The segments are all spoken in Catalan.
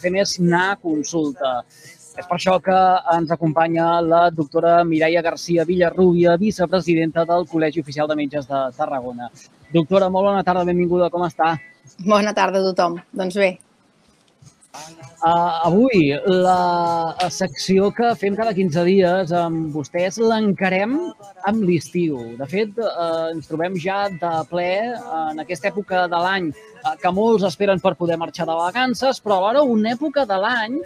fer més anar a consulta. És per això que ens acompanya la doctora Mireia Garcia Villarrubia, vicepresidenta del Col·legi Oficial de Metges de Tarragona. Doctora, molt bona tarda, benvinguda, com està? Bona tarda a tothom. Doncs bé. Uh, avui, la secció que fem cada 15 dies amb vostès l'encarem amb l'estiu. De fet, uh, ens trobem ja de ple en aquesta època de l'any uh, que molts esperen per poder marxar de vacances, però alhora una època de l'any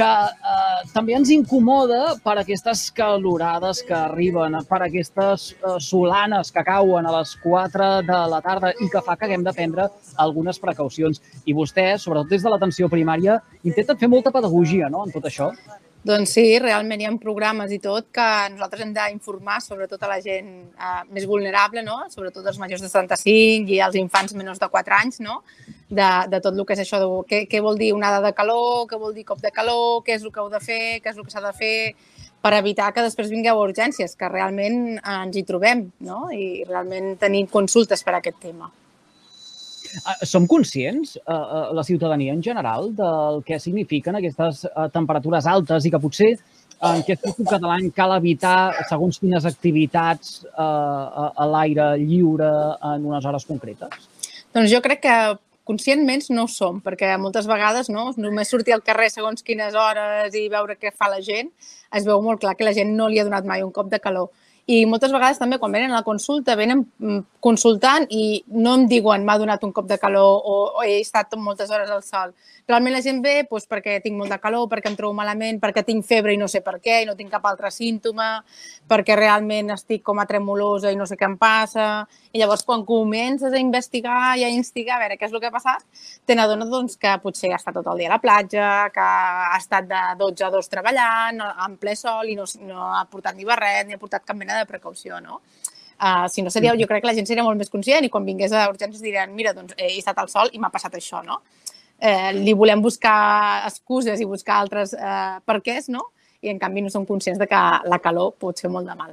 que eh, també ens incomoda per aquestes calorades que arriben, per aquestes eh, solanes que cauen a les 4 de la tarda i que fa que haguem de prendre algunes precaucions. I vostès, sobretot des de l'atenció primària, intenten fer molta pedagogia no?, en tot això. Doncs sí, realment hi ha programes i tot que nosaltres hem d'informar sobretot a la gent eh, més vulnerable, no? sobretot els majors de 75 i els infants menors de 4 anys, no? de, de tot el que és això, de què, què vol dir onada de calor, què vol dir cop de calor, què és el que heu de fer, què és el que s'ha de fer, per evitar que després vingueu a urgències, que realment ens hi trobem no? i realment tenim consultes per a aquest tema. Ah, som conscients, eh, eh, la ciutadania en general, del que signifiquen aquestes eh, temperatures altes i que potser en època de l'any cal evitar segons quines activitats eh, a l'aire lliure en unes hores concretes? Doncs jo crec que conscientment no ho som, perquè moltes vegades no, només sortir al carrer segons quines hores i veure què fa la gent, es veu molt clar que la gent no li ha donat mai un cop de calor. I moltes vegades també quan venen a la consulta venen mm, consultant i no em diuen m'ha donat un cop de calor o, o he estat moltes hores al sol. Realment la gent ve doncs, perquè tinc molt de calor, perquè em trobo malament, perquè tinc febre i no sé per què i no tinc cap altre símptoma, perquè realment estic com a tremolosa i no sé què em passa. I llavors quan comences a investigar i a instigar a veure què és el que ha passat, te n'adones doncs, que potser ha estat tot el dia a la platja, que ha estat de 12 a 2 treballant, en ple sol i no, no ha portat ni barret ni ha portat cap mena de precaució, no? Uh, si no seria, jo crec que la gent seria molt més conscient i quan vingués a urgències diran mira, doncs he estat al sol i m'ha passat això, no? Eh, li volem buscar excuses i buscar altres eh, perquès, no? I en canvi no som conscients de que la calor pot fer molt de mal.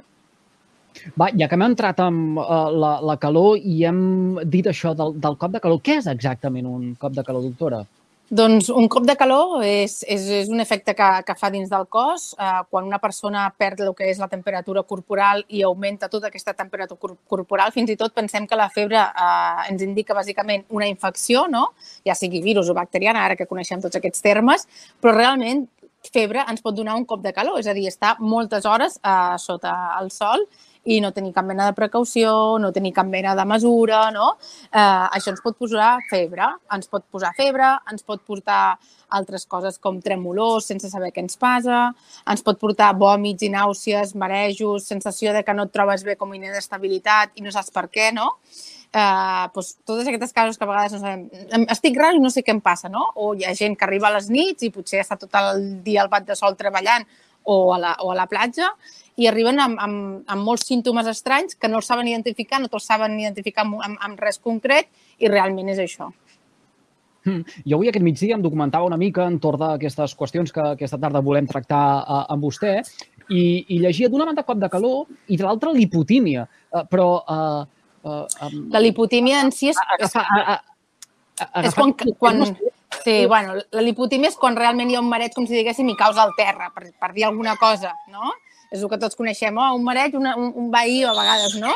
Va, ja que hem entrat amb uh, la, la calor i hem dit això del, del cop de calor, què és exactament un cop de calor, doctora? Doncs un cop de calor és, és, és un efecte que, que fa dins del cos eh, quan una persona perd el que és la temperatura corporal i augmenta tota aquesta temperatura corporal. Fins i tot pensem que la febre eh, ens indica bàsicament una infecció, no? ja sigui virus o bacteriana, ara que coneixem tots aquests termes, però realment febre ens pot donar un cop de calor, és a dir, estar moltes hores eh, sota el sol i no tenir cap mena de precaució, no tenir cap mena de mesura, no? Eh, això ens pot posar febre, ens pot posar febre, ens pot portar altres coses com tremolors sense saber què ens passa, ens pot portar vòmits i nàusees, marejos, sensació de que no et trobes bé com inestabilitat i no saps per què, no? eh, doncs, totes aquestes coses que a vegades no sabem, estic rar i no sé què em passa, no? O hi ha gent que arriba a les nits i potser està tot el dia al bat de sol treballant o a la, o a la platja i arriben amb, amb, amb molts símptomes estranys que no els saben identificar, no te'ls saben identificar amb, amb, amb res concret i realment és això. Hmm. Jo avui aquest migdia em documentava una mica entorn d'aquestes qüestions que aquesta tarda volem tractar uh, amb vostè i, i llegia d'una banda cop de calor i de l'altra lipotímia. Uh, però... Uh, um, la lipotímia en si és... Agafa, a, a, a, és quan, quan, Sí, bueno, la lipotímia és quan realment hi ha un mareig, com si diguéssim, i causa al terra, per, per dir alguna cosa, no? És el que tots coneixem, oh, un mareig, una, un, un veí a vegades, no?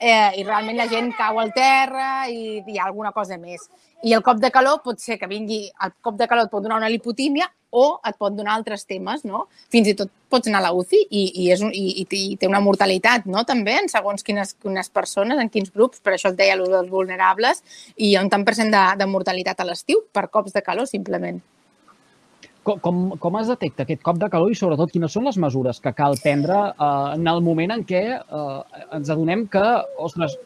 Eh, I realment la gent cau al terra i hi ha alguna cosa més. I el cop de calor pot ser que vingui, el cop de calor et pot donar una lipotímia o et pot donar altres temes, no? Fins i tot pots anar a la UCI i, i, és un, i, i, té una mortalitat, no? També, en segons quines, quines persones, en quins grups, per això et deia els vulnerables, i hi ha un tant per cent de, de mortalitat a l'estiu per cops de calor, simplement. Com, com, es detecta aquest cop de calor i, sobretot, quines són les mesures que cal prendre eh, en el moment en què eh, ens adonem que, ostres,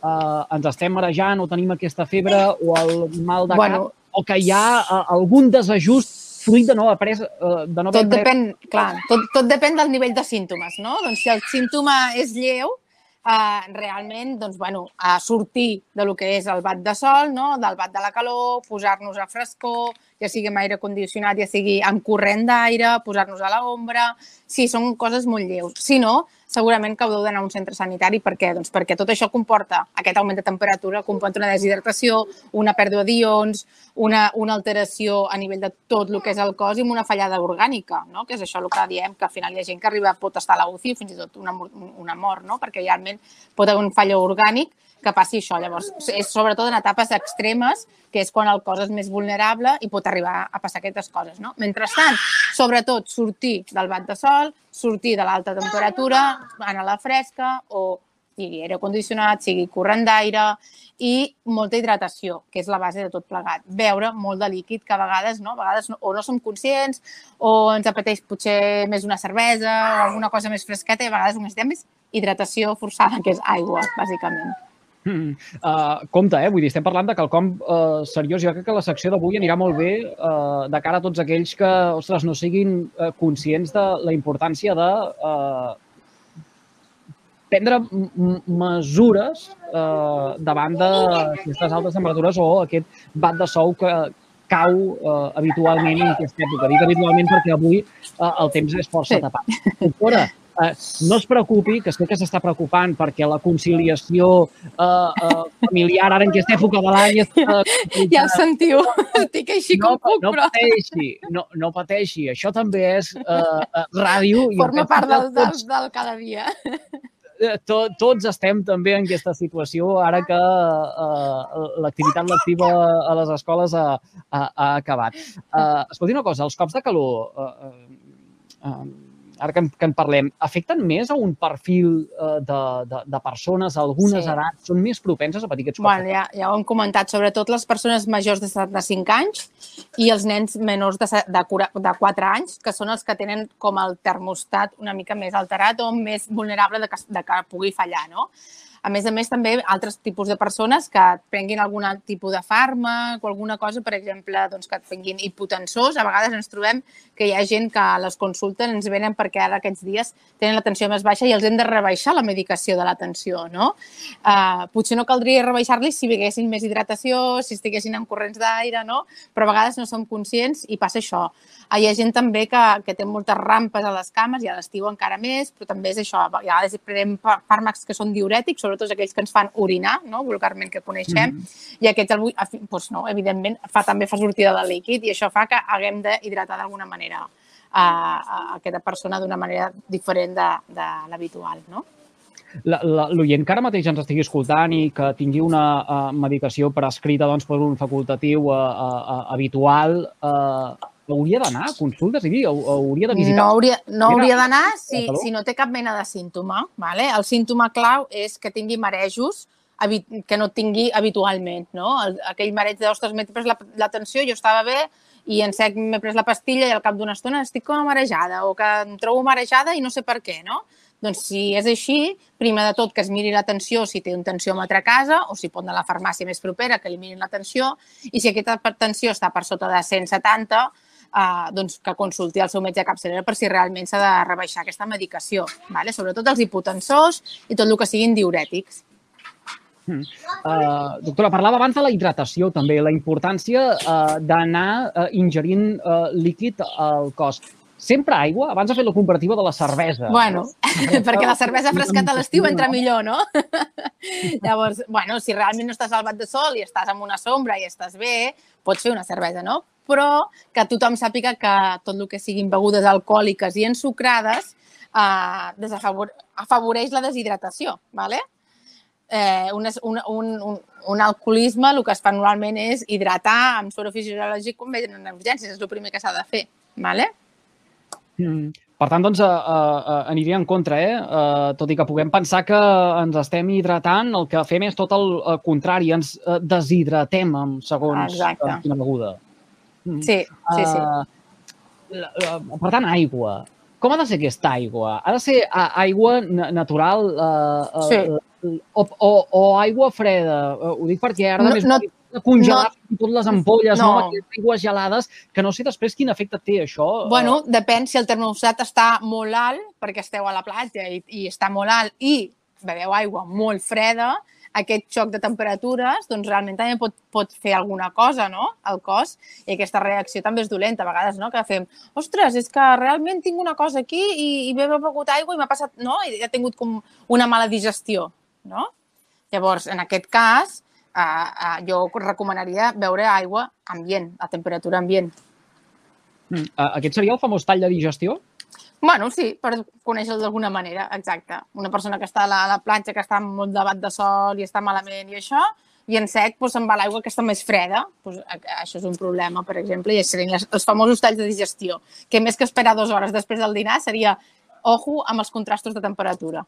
eh, ens estem marejant o tenim aquesta febre o el mal de bueno, cap o que hi ha eh, algun desajust fruit de no haver pres... Eh, de no tot, depèn, clar, tot, tot depèn del nivell de símptomes, no? Doncs si el símptoma és lleu, eh, realment doncs, bueno, a sortir de lo que és el bat de sol, no? del bat de la calor, posar-nos a frescor, ja sigui amb aire condicionat, ja sigui amb corrent d'aire, posar-nos a l'ombra... Sí, són coses molt lleus. Si no, segurament que heu d'anar a un centre sanitari. Per què? Doncs perquè tot això comporta, aquest augment de temperatura, comporta una deshidratació, una pèrdua d'ions, una, una alteració a nivell de tot el que és el cos i una fallada orgànica, no? que és això el que diem, que al final hi ha gent que arriba, pot estar a la UCI, fins i tot una, una mort, no? perquè realment pot haver un fallo orgànic que passi això. Llavors, és sobretot en etapes extremes, que és quan el cos és més vulnerable i pot arribar a passar aquestes coses. No? Mentrestant, sobretot, sortir del bat de sol, sortir de l'alta temperatura, anar a la fresca o sigui aire condicionat, sigui corrent d'aire i molta hidratació, que és la base de tot plegat. Beure molt de líquid, que a vegades, no? a vegades no, o no som conscients o ens apeteix potser més una cervesa o alguna cosa més fresqueta i a vegades necessitem més hidratació forçada, que és aigua, bàsicament. Mm, uh, compte, eh? Vull dir, estem parlant de quelcom uh, seriós. Jo crec que la secció d'avui anirà molt bé uh, de cara a tots aquells que, ostres, no siguin uh, conscients de la importància de uh, prendre mesures uh, davant d'aquestes altes temperatures o aquest bat de sou que cau uh, habitualment en aquesta època. Dic habitualment perquè avui uh, el temps és força sí. tapat. Doctora, eh, no es preocupi, que sé que s'està preocupant perquè la conciliació eh, eh, familiar ara en aquesta època de l'any... Eh, ja ho sentiu, estic així no, com puc, no però... Pateixi, no, no pateixi, això també és eh, eh ràdio. Forma part del, del, del cada dia. Eh, to, tots estem també en aquesta situació ara que uh, l'activitat lectiva a les escoles ha, ha, ha acabat. Uh, escolti una cosa, els cops de calor uh, uh, ara que en, que en parlem, afecten més a un perfil eh, de, de, de persones, a algunes sí. edats, són més propenses a patir aquests bueno, ja, ja ho hem comentat, sobretot les persones majors de 75 anys i els nens menors de, de, de 4 anys, que són els que tenen com el termostat una mica més alterat o més vulnerable de que, de que pugui fallar, no? A més a més, també altres tipus de persones que prenguin algun tipus de fàrmac o alguna cosa, per exemple, doncs, que tinguin hipotensors. A vegades ens trobem que hi ha gent que les consultes ens venen perquè ara aquests dies tenen la tensió més baixa i els hem de rebaixar la medicació de la tensió, no? Uh, potser no caldria rebaixar-li si vinguessin més hidratació, si estiguessin en corrents d'aire, no? Però a vegades no som conscients i passa això. Uh, hi ha gent també que, que té moltes rampes a les cames i a l'estiu encara més, però també és això. A vegades prenem fàrmacs que són diurètics, sobretot aquells que ens fan orinar, no? vulgarment que coneixem, mm -hmm. i aquest, doncs, no, evidentment, fa, també fa sortida de líquid i això fa que haguem d'hidratar d'alguna manera a, a aquesta persona d'una manera diferent de, de l'habitual. No? L'oient que ara mateix ens estigui escoltant i que tingui una uh, medicació prescrita doncs, per un facultatiu uh, uh, habitual, uh, hauria d'anar a consultes? I hauria de visitar? No hauria, no hauria d'anar si, si no té cap mena de símptoma. Vale? El símptoma clau és que tingui marejos que no tingui habitualment. No? El, aquell mareig de, ostres, m'he pres l'atenció, jo estava bé i en sec m'he pres la pastilla i al cap d'una estona estic com marejada o que em trobo marejada i no sé per què, no? Doncs si és així, primer de tot que es miri l'atenció si té un tensiòmetre a casa o si pot anar a la farmàcia més propera que li mirin l'atenció i si aquesta tensió està per sota de 170, eh, doncs, que consulti el seu metge capçalera per si realment s'ha de rebaixar aquesta medicació, vale? sobretot els hipotensors i tot el que siguin diurètics. Uh, doctora, parlava abans de la hidratació també, la importància uh, d'anar uh, ingerint uh, líquid al cos. Sempre aigua? Abans ha fet la comparativa de la cervesa. Bueno, perquè la cervesa frescata a l'estiu entra millor, no? Llavors, bueno, si realment no estàs al bat de sol i estàs en una sombra i estàs bé, pots fer una cervesa, no? Però que tothom sàpiga que tot el que siguin begudes alcohòliques i ensucrades eh, afavoreix la deshidratació. ¿vale? Eh, un, un, un, un alcoholisme el que es fa normalment és hidratar amb suero fisiològic com venen en urgències, és el primer que s'ha de fer. ¿vale? Mm. Per tant, doncs, uh, uh, aniria en contra, eh? Uh, tot i que puguem pensar que ens estem hidratant, el que fem és tot el contrari, ens deshidratem amb segons uh, quina beguda. Mm. Sí, sí, sí. Uh, per tant, aigua. Com ha de ser aquesta aigua? Ha de ser aigua natural uh, uh, sí. o, o, o aigua freda? Uh, ho dic perquè ara no, més no, congelar no, totes les ampolles, no. no? aigües gelades, que no sé després quin efecte té això. Bueno, depèn si el termostat està molt alt, perquè esteu a la platja i, i està molt alt, i beveu aigua molt freda, aquest xoc de temperatures, doncs realment també pot, pot fer alguna cosa, no?, al cos, i aquesta reacció també és dolenta a vegades, no?, que fem, ostres, és que realment tinc una cosa aquí i, i m'he begut aigua i m'ha passat, no?, i he tingut com una mala digestió, no? Llavors, en aquest cas, eh, eh, jo recomanaria beure aigua ambient, a temperatura ambient. Mm. Aquest seria el famós tall de digestió? Bueno, sí, per conèixer-lo d'alguna manera, exacte. Una persona que està a la, a la platja, que està amb molt debat de sol i està malament i això, i en sec doncs, se'n va l'aigua que està més freda. Doncs, això és un problema, per exemple, i serien les, els famosos talls de digestió, que més que esperar dues hores després del dinar seria ojo amb els contrastos de temperatura.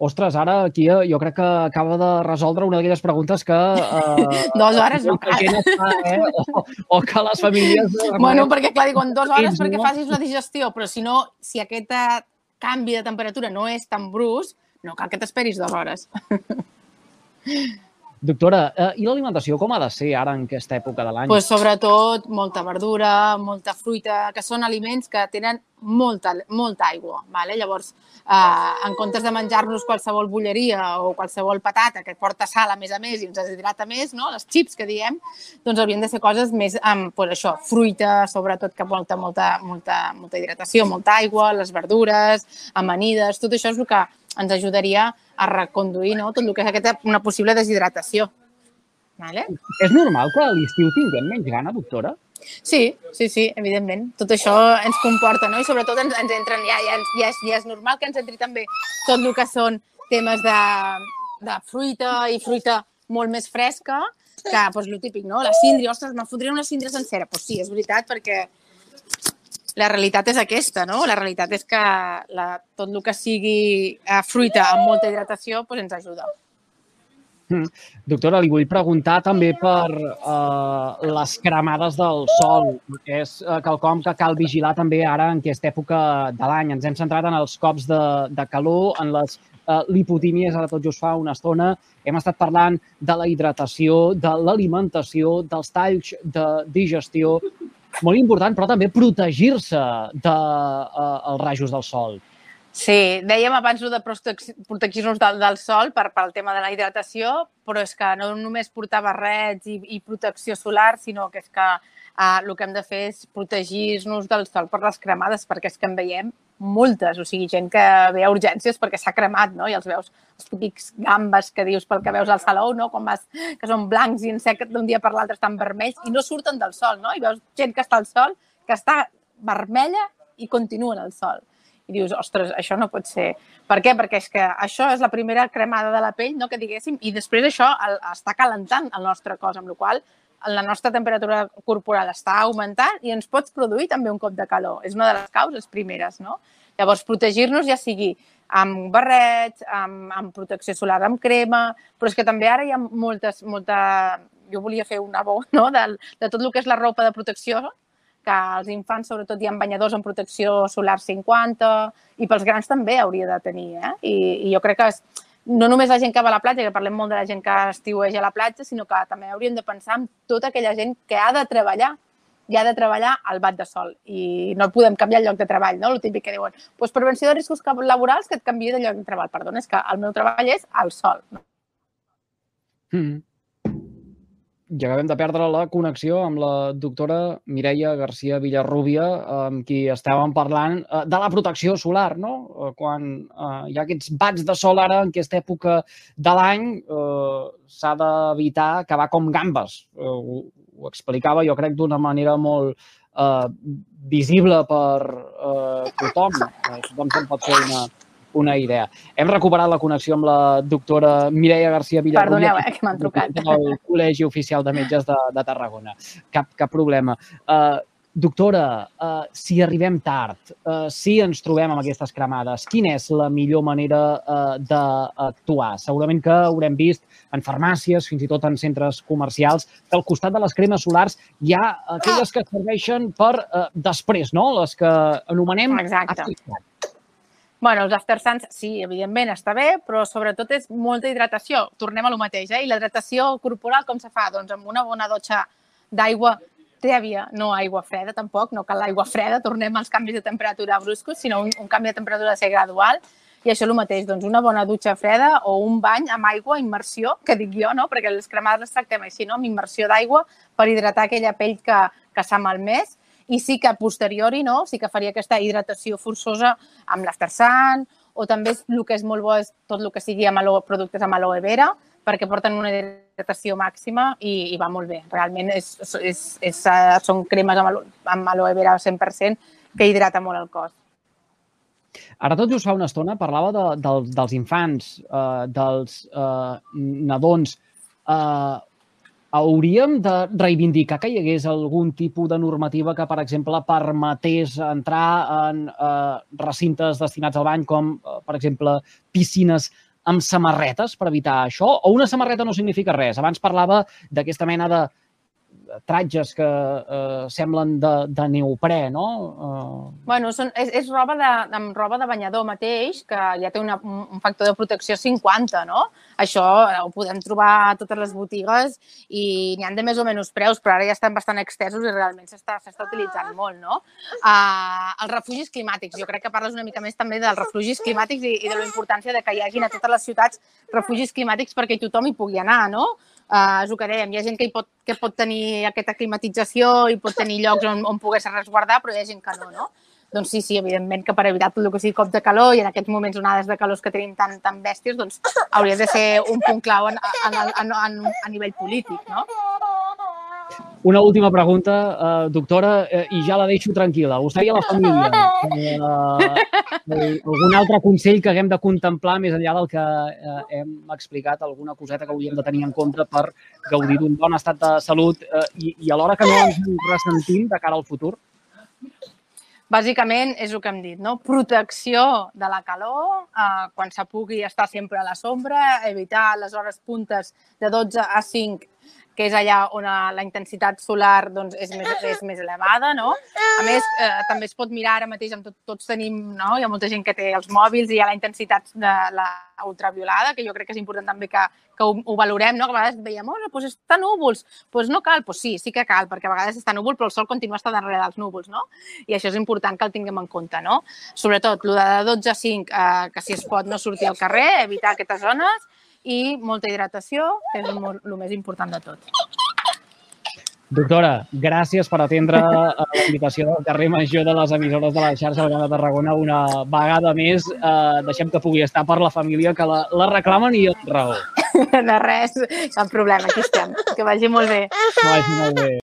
Ostres, ara aquí jo crec que acaba de resoldre una d'aquelles preguntes que... Eh, dues hores no cal. Està, eh? o, o que les famílies... Bueno, perquè clar, diuen dues hores perquè facis la digestió, però si no, si aquest eh, canvi de temperatura no és tan brusc, no cal que t'esperis dues hores. Doctora, eh, i l'alimentació com ha de ser ara en aquesta època de l'any? Pues sobretot molta verdura, molta fruita, que són aliments que tenen molta, molta aigua. Vale? Llavors, eh, en comptes de menjar-nos qualsevol bulleria o qualsevol patata que porta sal a més a més i ens deshidrata més, no? les xips que diem, doncs haurien de ser coses més amb pues això, fruita, sobretot que molta, molta, molta, molta hidratació, molta aigua, les verdures, amanides, tot això és el que ens ajudaria a reconduir no? tot el que és aquesta, una possible deshidratació. Vale? És normal que a l'estiu tinguem menys gana, doctora? Sí, sí, sí, evidentment. Tot això ens comporta, no? I sobretot ens, ens entren, ja, ja, ja, és, ja és normal que ens entri també tot el que són temes de, de fruita i fruita molt més fresca, que, doncs, el típic, no? La síndria, ostres, me'n fotria una síndria sencera. Doncs pues sí, és veritat, perquè la realitat és aquesta, no? La realitat és que la, tot el que sigui eh, fruita amb molta hidratació pues ens ajuda. Mm. Doctora, li vull preguntar també per uh, les cremades del sol, és uh, quelcom que cal vigilar també ara en aquesta època de l'any. Ens hem centrat en els cops de, de calor, en les uh, lipotímies, ara tot just fa una estona. Hem estat parlant de la hidratació, de l'alimentació, dels talls de digestió, molt important, però també protegir-se dels de, uh, rajos del sol. Sí, dèiem abans de protegir-nos del, del sol per, pel tema de la hidratació, però és que no només portar barrets i, i protecció solar, sinó que és que uh, el que hem de fer és protegir-nos del sol per les cremades, perquè és que en veiem moltes, o sigui, gent que ve a urgències perquè s'ha cremat, no? I els veus, els típics gambes que dius pel que veus al saló, no? Com vas, que són blancs i en sec d'un dia per l'altre estan vermells i no surten del sol, no? I veus gent que està al sol, que està vermella i continuen al sol i dius, ostres, això no pot ser. Per què? Perquè és que això és la primera cremada de la pell, no, que diguéssim, i després això el, està calentant el nostre cos, amb la qual la nostra temperatura corporal està augmentant i ens pots produir també un cop de calor. És una de les causes primeres, no? Llavors, protegir-nos ja sigui amb barrets, amb, amb protecció solar amb crema, però és que també ara hi ha moltes, molta... Jo volia fer una bo, no?, de, de tot el que és la ropa de protecció, que els infants sobretot hi ha banyadors amb protecció solar 50 i pels grans també hauria de tenir. Eh? I, I jo crec que és, no només la gent que va a la platja, que parlem molt de la gent que estiueja a la platja, sinó que també hauríem de pensar en tota aquella gent que ha de treballar i ha de treballar al bat de sol i no podem canviar el lloc de treball, no? El típic que diuen, pues prevenció de riscos laborals que et canviï de lloc de treball. Perdona, és que el meu treball és al sol. No? Mm i acabem de perdre la connexió amb la doctora Mireia Garcia Villarrubia, amb qui estàvem parlant eh, de la protecció solar, no? Eh, quan eh, hi ha aquests bats de sol ara, en aquesta època de l'any, eh, s'ha d'evitar acabar com gambes. Ho, ho explicava, jo crec, d'una manera molt eh, visible per eh, tothom. Tothom se'n pot fer una, una idea. Hem recuperat la connexió amb la doctora Mireia García Villarrulla. Perdoneu, eh, que m'han trucat. Del Col·legi Oficial de Metges de, de Tarragona. Cap, cap problema. Uh, doctora, uh, si arribem tard, uh, si ens trobem amb aquestes cremades, quina és la millor manera uh, d'actuar? Segurament que haurem vist en farmàcies, fins i tot en centres comercials, que al costat de les cremes solars hi ha aquelles que serveixen per uh, després, no? Les que anomenem Exacte. Aplicat. Bueno, els after suns, sí, evidentment està bé, però sobretot és molta hidratació. Tornem a lo mateix, eh? I la hidratació corporal com se fa? Doncs amb una bona dotxa d'aigua tèbia, no aigua freda tampoc, no cal l'aigua freda, tornem als canvis de temperatura bruscos, sinó un, un canvi de temperatura de ser gradual i això és el mateix, doncs una bona dutxa freda o un bany amb aigua, immersió, que dic jo, no? perquè les cremades les tractem així, no? amb immersió d'aigua per hidratar aquella pell que, que s'ha malmès i sí que a posteriori no? sí que faria aquesta hidratació forçosa amb l'aftersun o també el que és molt bo és tot el que sigui amb aloe, productes amb aloe vera, perquè porten una hidratació màxima i, i va molt bé. Realment és, és, és, són cremes amb, amb aloe vera 100% que hidrata molt el cos. Ara tot just fa una estona parlava de, de, dels infants, eh, dels eh, nadons. Eh, hauríem de reivindicar que hi hagués algun tipus de normativa que, per exemple, permetés entrar en eh, recintes destinats al bany, com, eh, per exemple, piscines amb samarretes per evitar això? O una samarreta no significa res? Abans parlava d'aquesta mena de tratges que eh, semblen de, de neoprè, no? Uh... Bueno, són, és, és roba de, amb roba de banyador mateix, que ja té una, un factor de protecció 50, no? Això ho podem trobar a totes les botigues i n'hi han de més o menys preus, però ara ja estan bastant extesos i realment s'està utilitzant molt, no? Uh, els refugis climàtics. Jo crec que parles una mica més també dels refugis climàtics i, i de la importància de que hi hagin a totes les ciutats refugis climàtics perquè tothom hi pugui anar, no? Que dèiem, hi ha gent que, hi pot, que pot tenir aquesta climatització i pot tenir llocs on, on pogués resguardar, però hi ha gent que no, no? Doncs sí, sí, evidentment que per evitar tot el que sigui cop de calor i en aquests moments onades de calors que tenim tan, tan bèsties, doncs hauria de ser un punt clau en, en, en, en, a nivell polític, no? Una última pregunta, uh, doctora, uh, i ja la deixo tranquil·la. Vostè i a la família. Uh, algun altre consell que haguem de contemplar més enllà del que uh, hem explicat, alguna coseta que hauríem de tenir en compte per gaudir d'un bon estat de salut uh, i, i alhora que no ens ressentim de cara al futur? Bàsicament és el que hem dit, no? Protecció de la calor, eh, quan se pugui estar sempre a la sombra, evitar les hores puntes de 12 a 5 que és allà on la intensitat solar doncs, és, més, és més elevada, no? A més, eh, també es pot mirar ara mateix, amb tot, tots tenim, no? Hi ha molta gent que té els mòbils i hi ha la intensitat de la ultraviolada, que jo crec que és important també que, que ho, ho valorem, no? Que a vegades veiem, oh, doncs està núvols. Doncs pues no cal, doncs sí, sí que cal, perquè a vegades està núvol, però el sol continua estant darrere dels núvols, no? I això és important que el tinguem en compte, no? Sobretot, el de 12 a 5, eh, que si es pot no sortir al carrer, evitar aquestes zones, i molta hidratació, que és el, més important de tot. Doctora, gràcies per atendre la invitació del carrer Major de les emissores de la xarxa de Tarragona una vegada més. Eh, deixem que pugui estar per la família que la, la reclamen i amb raó. De res, cap problema, aquí estem. Que vagi molt bé. Que vagi molt bé.